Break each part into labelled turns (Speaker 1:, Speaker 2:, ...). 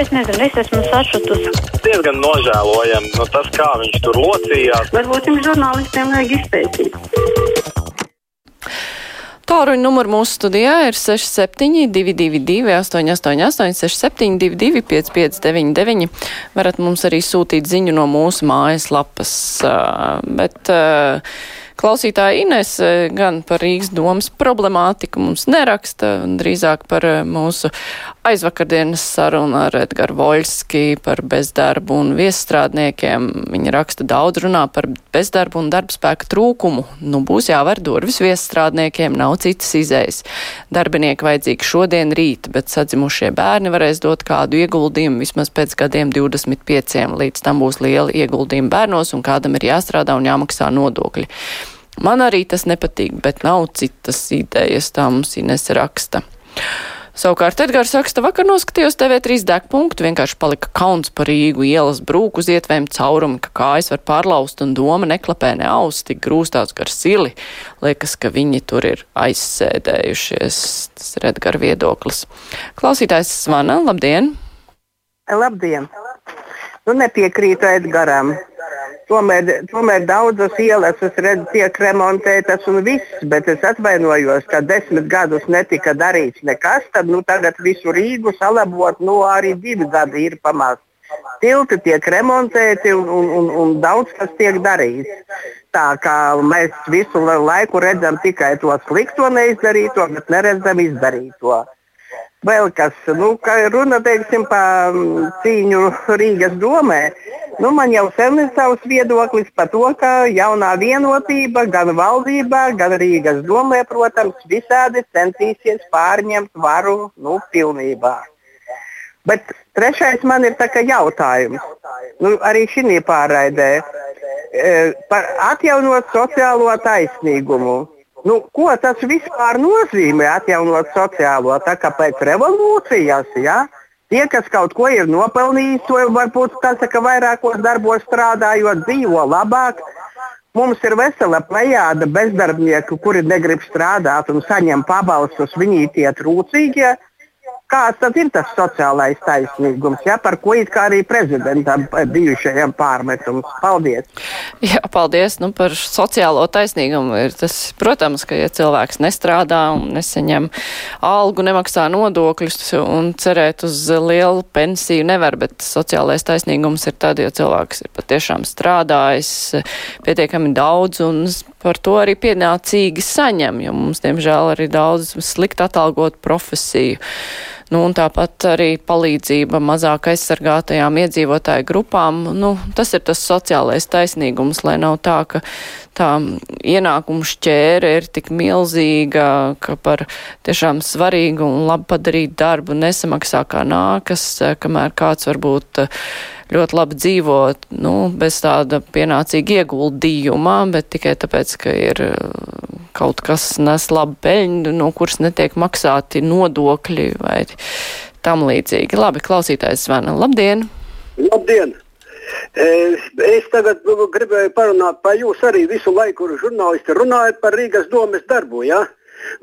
Speaker 1: es nezinu, es esmu sašutusi.
Speaker 2: Diezgan nožēlojami nu, tas, kā viņš tur locījās.
Speaker 1: Varbūt jums žurnālistiem vajag izpētīt.
Speaker 3: Tāruņa numurs mūsu studijā ir 6722, 888, 672, 559, varat mums arī sūtīt ziņu no mūsu mājaslapas. Bet, Klausītāja Ines gan par Rīgas domas problemātiku mums neraksta, drīzāk par mūsu aizvakardienas sarunu ar Edgaru Voļski par bezdarbu un viesstrādniekiem. Viņa raksta daudz runā par bezdarbu un darbspēka trūkumu. Nu, būs jāver durvis viesstrādniekiem, nav citas izējas. Darbinieki vajadzīgi šodien, rīt, bet sadzimušie bērni varēs dot kādu ieguldījumu vismaz pēc gadiem 25. Līdz tam būs liela ieguldījuma bērnos un kādam ir jāstrādā un jāmaksā nodokļi. Man arī tas nepatīk, bet nav citas idejas, tā mums Ines raksta. Savukārt Edgars raksta, vakar noskatījos TV3 degpunktu, vienkārši palika kauns par Rīgu ielas brūku uz ietvēm caurumi, ka kājas var pārlaust un doma neklapē ne aus, tik grūstāts gar sili. Liekas, ka viņi tur ir aizsēdējušies. Tas ir Edgara viedoklis. Klausītājs zvana, labdien!
Speaker 4: Labdien! Nu, nepiekrītu Edgaram. Tomēr, tomēr daudzas ielas redzu, tiek remontētas un viss, bet es atvainojos, ka desmit gadus netika darīts nekas. Tad nu, tagad visu Rīgu salabot, nu arī divi gadi ir pamazs. Tilti tiek remontēti un, un, un, un daudz kas tiek darīts. Tā kā mēs visu laiku redzam tikai to slikto neizdarīto, bet neredzam izdarīto. Vēl kas, nu, ka runa teiksim, par cīņu Rīgas domē. Nu, man jau sen ir savs viedoklis par to, ka jaunā vienotība gan valdībā, gan Rīgas domē, protams, visādi centīsies pārņemt varu nu, pilnībā. Bet trešais man ir jautājums. Nu, arī šī pārraidē e, par atjaunot sociālo taisnīgumu. Nu, ko tas vispār nozīmē atjaunot sociālo? Tā kā pēc revolūcijas, ja? Tie, kas kaut ko ir nopelnījis, vai varbūt tas, ka vairākos darbos strādājot, dzīvo labāk. Mums ir vesela plejāda bezdarbnieku, kuri negrib strādāt un saņem pabalstus. Viņi tie trūcīgie. Kāds tad ir tas sociālais taisnīgums, ja, par ko it kā arī prezidentam bijušajam pārmetums? Paldies!
Speaker 3: Jā, paldies nu, par sociālo taisnīgumu. Ir tas, protams, ka ja cilvēks nestrādā un nesaņem algu, nemaksā nodokļus un cerēt uz lielu pensiju nevar, bet sociālais taisnīgums ir tad, ja cilvēks ir patiešām strādājis pietiekami daudz un par to arī pienācīgi saņem, jo mums, diemžēl, arī daudz slikti atalgot profesiju. Nu, un tāpat arī palīdzība mazāk aizsargātajām iedzīvotāju grupām. Nu, tas ir tas sociālais taisnīgums, lai nav tā, ka tā ienākumu šķēre ir tik milzīga, ka par tiešām svarīgu un labi padarīt darbu nesamaksā kā nākas, kamēr kāds varbūt ļoti labi dzīvot, nu, bez tāda pienācīga ieguldījuma, bet tikai tāpēc, ka ir uh, kaut kas nes labu peļņu, no kuras netiek maksāti nodokļi vai tam līdzīgi. Labi, klausītājs zvana. Labdien!
Speaker 5: Labdien! Es tagad gribēju parunāt par jūs arī visu laiku, žurnālisti runājat par Rīgas domes darbu. Ja?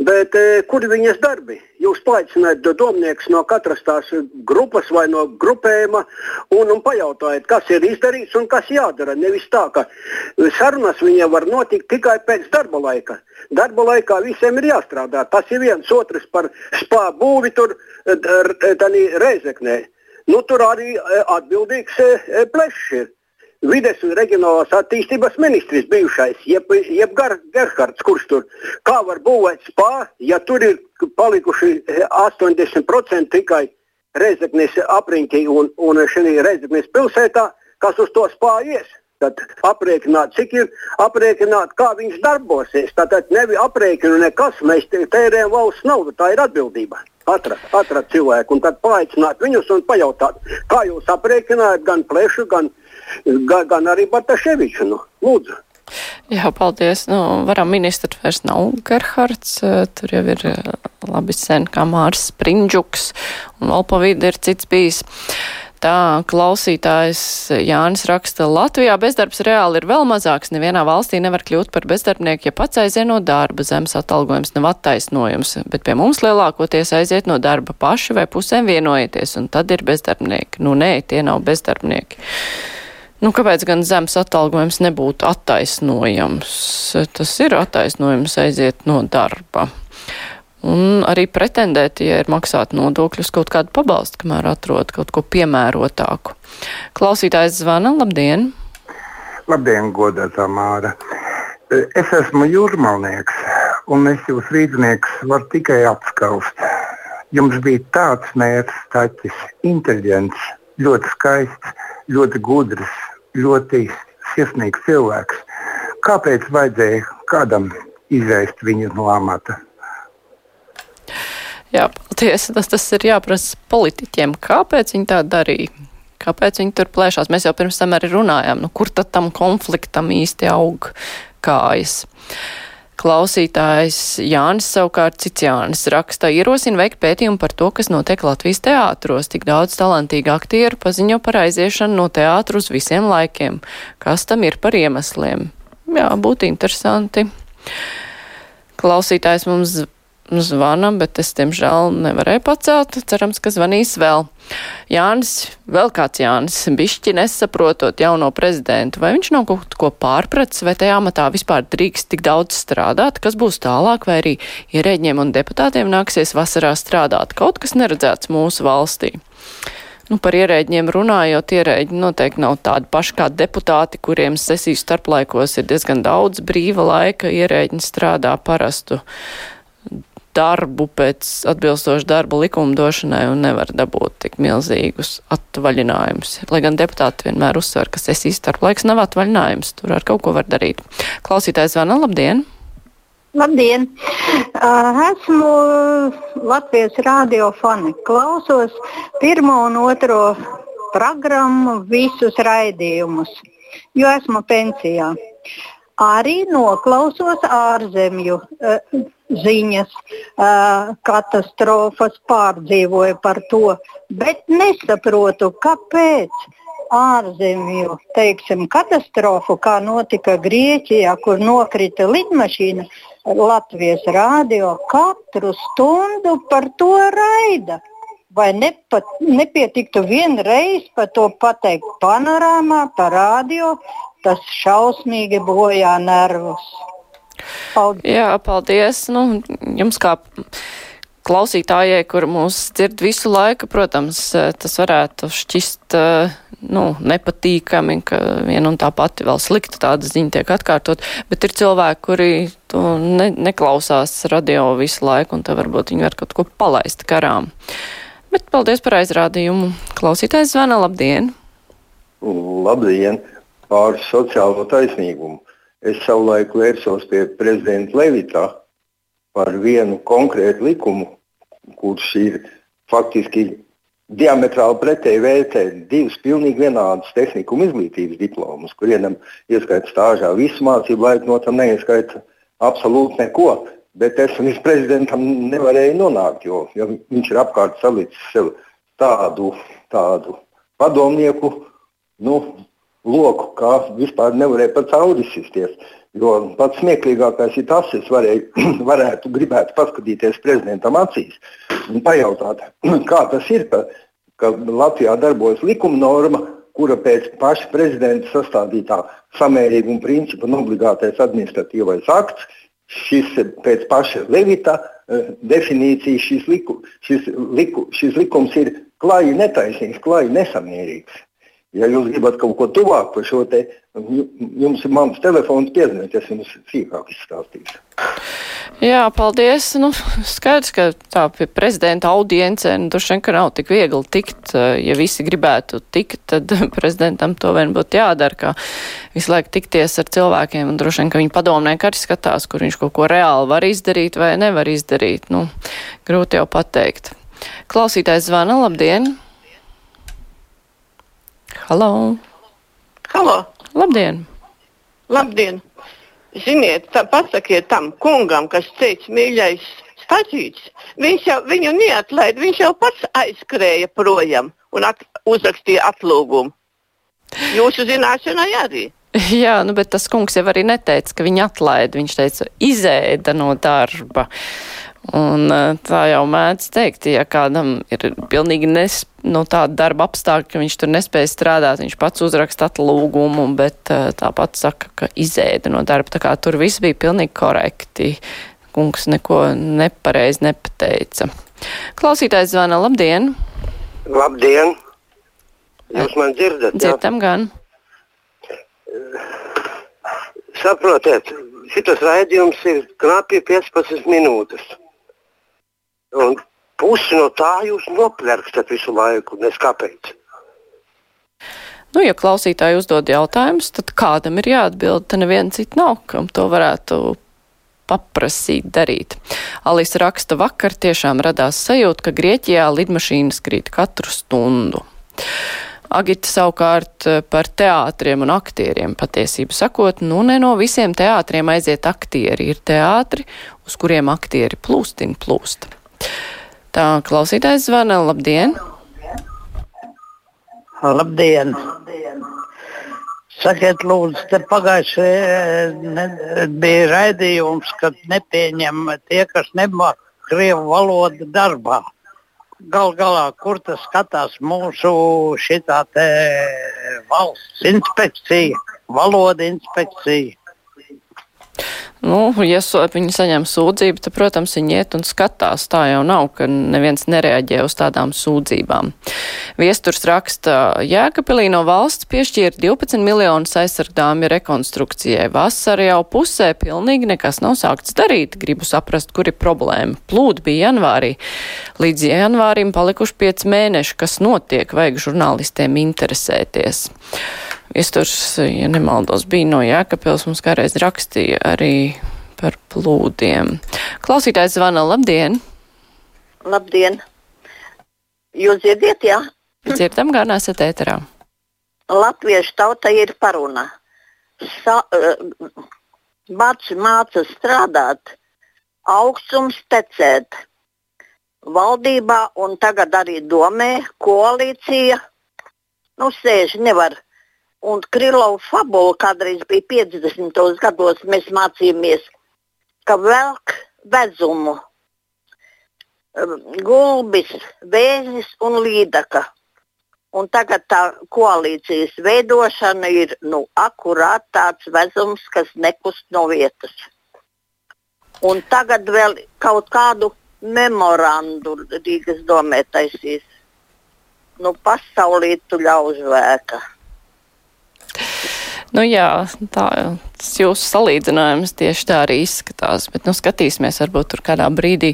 Speaker 5: Bet e, kur viņas darbi? Jūs paaicināt domniekus no katras tās grupas vai no grupējuma un, un pajautājat, kas ir izdarīts un kas jādara. Nevis tā, ka sarunas viņiem var notikt tikai pēc darba laika. Darba laikā visiem ir jāstrādā. Tas ir viens otrs par spāru būvi tur Reizeknē. Nu, tur arī atbildīgs plešs ir vides un reģionālās attīstības ministrs bijušais, jeb, jeb Gar, Gerhards, kurš tur kā var būvēt spā, ja tur ir palikuši 80% tikai Reizeknes apriņķī un, un šī Reizeknes pilsētā, kas uz to spā ies. Tad aprēķināt, cik ir aprēķināt, kā viņš darbosies. Tātad nevi aprēķinu nekas, mēs tērējam valsts naudu, tā ir atbildība. Atrast, atrast cilvēku un tad paaicināt viņus un pajautāt, kā jūs aprēķinājat gan plešu, gan gan, gan arī Bataševiču. Nu, lūdzu.
Speaker 3: Jā, paldies. Nu, varam ministrs vairs nav Gerhards, eh, tur jau ir eh, labi sen kā Mārs Sprindžuks, un vēl pa vidu ir cits bijis. Tā klausītājs Jānis raksta, Latvijā bezdarbs reāli ir vēl mazāks. Nevienā valstī nevar kļūt par bezdarbnieku, ja pats aiziet no darba. Zemes atalgojums nav attaisnojums, bet pie mums lielākoties aiziet no darba paši vai pusēm vienojieties, un tad ir bezdarbnieki. Nu, nē, tie nav bezdarbnieki. Nu, kāpēc gan zemes atalgojums nebūtu attaisnojams? Tas ir attaisnojums aiziet no darba. Un arī pretendēt, ja ir maksāt nodokļus, kaut kādu pabalstu, kamēr atrod kaut ko piemērotāku. Klausītājs zvana, labdien!
Speaker 6: Labdien, godētā Māra! Es esmu jūrmalnieks, un es jūs rīznieks varu tikai apskaust. Jums bija tāds mērķis, taķis, inteliģents, ļoti skaists, ļoti gudrs, ļoti sirsnīgs cilvēks. Kāpēc vajadzēja kādam izvērst viņu no amata?
Speaker 3: Jā, paldies. Tas, tas ir jāprasa politiķiem. Kāpēc viņi tā darīja? Kāpēc viņi tur plēšās? Mēs jau pirms tam arī runājām, nu, kur tad tam konfliktam īsti aug kājas. Klausītājs Jānis savukārt cits Jānis raksta ierosina veikt pētījumu par to, kas notiek Latvijas teātros. Tik daudz talantīgu aktieru paziņo par aiziešanu no teātru uz visiem laikiem. Kas tam ir par iemesliem? Jā, būtu interesanti. Klausītājs mums zvana, bet es, diemžēl, nevarēju pacelt. Cerams, ka zvanīs vēl. Jānis, vēl kāds Jānis, bišķi nesaprotot jauno prezidentu, vai viņš nav kaut ko pārpratis, vai tajā amatā vispār drīkst tik daudz strādāt, kas būs tālāk, vai arī ierēģiem un deputātiem nāksies vasarā strādāt. Kaut kas neredzēts mūsu valstī. Nu, par ierēģiem runājot, ierēģi noteikti nav tādi paši kā deputāti, kuriem sesiju starplaikos ir diezgan daudz brīva laika. Ierēģi strādā parastu darbu pēc atbilstoši darba likumdošanai un nevar dabūt tik milzīgus atvaļinājumus. Lai gan deputāti vienmēr uzsver, ka sesijas starp laiks nav atvaļinājums, tur ar kaut ko var darīt. Klausītājs Vana, labdien!
Speaker 7: Labdien! Esmu Latvijas radio fani. Klausos pirmo un otro programmu, visus raidījumus, jo esmu pensijā. Arī noklausos ārzemju ziņas, katastrofas pārdzīvoju par to, bet nesaprotu, kāpēc ārzemju teiksim, katastrofu, kā notika Grieķijā, kur nokrita lidmašīna, Latvijas rādio katru stundu par to raida. Vai nepat, nepietiktu vienreiz par to pateikt panorāmā, par rādio, tas šausmīgi bojā nervus.
Speaker 3: Paldies. Jā, paldies. Nu, jums kā klausītājai, kur mūs dzird visu laiku, protams, tas varētu šķist nu, nepatīkami, ka viena un tā pati vēl slikta tāda ziņa tiek atkārtot, bet ir cilvēki, kuri to ne, neklausās radio visu laiku, un tā varbūt viņi var kaut ko palaist karām. Bet paldies par aizrādījumu. Klausītājs zvana, labdien!
Speaker 8: Labdien! Pār sociālo taisnīgumu. Es savulaik vērsos pie prezidenta Levita par vienu konkrētu likumu, kurš ir faktiski diametrāli pretēji vērtē divus pilnīgi vienādus tehniku izglītības diplomus, kurienam ieskaita stāžā visu mācību laiku, no tam neieskaita absolūti neko. Bet es līdz prezidentam nevarēju nonākt, jo, jo viņš ir apkārt salicis sev tādu, tādu padomnieku, nu, loku, kā vispār nevarēja pat cauri izsisties. Jo pats smieklīgākais ir tas, es varēju, varētu gribēt paskatīties prezidentam acīs un pajautāt, kā tas ir, ka, ka Latvijā darbojas likuma norma, kura pēc paša prezidenta sastādītā samērīguma principa un obligātais administratīvais akts, šis pēc paša Levita uh, definīcijas šis, liku, šis, liku, šis likums ir klāji netaisnīgs, klāji nesamērīgs. Ja jūs gribat kaut ko tuvāk par šo te, jums ir mans telefons piezvanīt, es jums sīkāk izstāstīšu.
Speaker 3: Jā, paldies. Nu, skaidrs, ka tā pie prezidenta audiencē, nu, droši vien, ka nav tik viegli tikt. Ja visi gribētu tikt, tad prezidentam to vien būtu jādara, kā visu laiku tikties ar cilvēkiem. Un droši vien, ka viņi padomnieki arī skatās, kur viņš kaut ko reāli var izdarīt vai nevar izdarīt. Nu, grūti jau pateikt. Klausītājs zvana, labdien! Halo!
Speaker 9: Halo!
Speaker 3: Labdien!
Speaker 9: Labdien! Ziniet, tā, pasakiet tam kungam, kas teica, mīļais stažīts, viņš jau viņu neatlaid, viņš jau pats aizskrēja projām. un at, uzrakstīja atlūgumu. Jūsu zināšanai arī.
Speaker 3: Jā, nu, bet tas kungs jau arī neteica, ka viņu atlaida. Viņš teica, izēda no darba. Un eh, tā jau mēdz teikt, ja kādam ir pilnīgi nes, no tāda darba apstākļa, ka viņš tur nespēja strādāt, viņš pats uzraksta atlūgumu, bet eh, tāpat saka, ka izēda no darba. Tā kā tur viss bija pilnīgi korekti. Kungs neko nepareiz nepateica. Klausītājs zvana, labdien!
Speaker 10: Labdien! Jūs man dzirdat?
Speaker 3: Dzirdam gan.
Speaker 10: Saprotiet, šis raidījums ir knapi 15 minūtes. Un pusi no tā jūs noplerkstat visu laiku, nes kāpēc.
Speaker 3: Nu, ja klausītāji uzdod jautājumus, tad kādam ir jāatbild. Te neviena cita nav, kam to varētu paprasīt darīt. Alisa raksta vakar tiešām radās sajūta, ka Grieķijā lidmašīnas krīt katru stundu. Agita savukārt par teātriem un aktieriem patiesību sakot, nu ne no visiem teātriem aiziet aktieri. Ir teātri, uz kuriem aktieri plūstin plūst. Tā klausītājs zvana, labdien!
Speaker 11: Labdien! Sakiet, lūdzu, te pagājušajā bija raidījums, kad nepieņem tie, kas nemāk krievu valodu darbā. Gal galā, kur tas skatās mūsu šitā te valsts inspekcija, valoda inspekcija.
Speaker 3: Nu, ja viņi saņem sūdzību, tad, protams, viņi iet un skatās. Tā jau nav, ka neviens nereaģē uz tādām sūdzībām. Viesturs raksta, Jēkabilī no valsts piešķīra 12 miljonus aizsargdāmi rekonstrukcijai. Vasara jau pusē pilnīgi nekas nav sākts darīt. Gribu saprast, kur ir problēma. Plūdi bija janvārī. Līdz janvārim palikuši 5 mēneši. Kas notiek? Vajag žurnālistiem interesēties. Viesturs, ja nemaldos, bija no Jēkabils, mums kādreiz rakstīja arī par plūdiem. Klausītājs zvana, labdien!
Speaker 12: Labdien! Jūs dzirdiet, jā?
Speaker 3: Dzirdam, gan esat ēterā.
Speaker 12: Latviešu tauta ir paruna. Sa, uh, Bats māca strādāt, augstums tecēt. Valdībā un tagad arī domē koalīcija. Nu, sēž nevar un Krilovs fabula kādreiz bija 50. gados, mēs mācījāmies, ka velk vezumu um, gulbis, vēzis un līdaka. Un tagad tā koalīcijas veidošana ir nu, akurāt tāds vezums, kas nekust no vietas. Un tagad vēl kaut kādu memorandu Rīgas domē taisīs. Nu, pasaulītu ļaužvēka.
Speaker 3: Nu jā, tā, tas jūsu salīdzinājums tieši tā arī izskatās, bet nu skatīsimies, varbūt tur kādā brīdī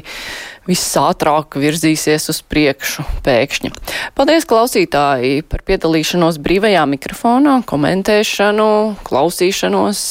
Speaker 3: viss ātrāk virzīsies uz priekšu pēkšņi. Paldies klausītāji par piedalīšanos brīvajā mikrofonā, komentēšanu, klausīšanos.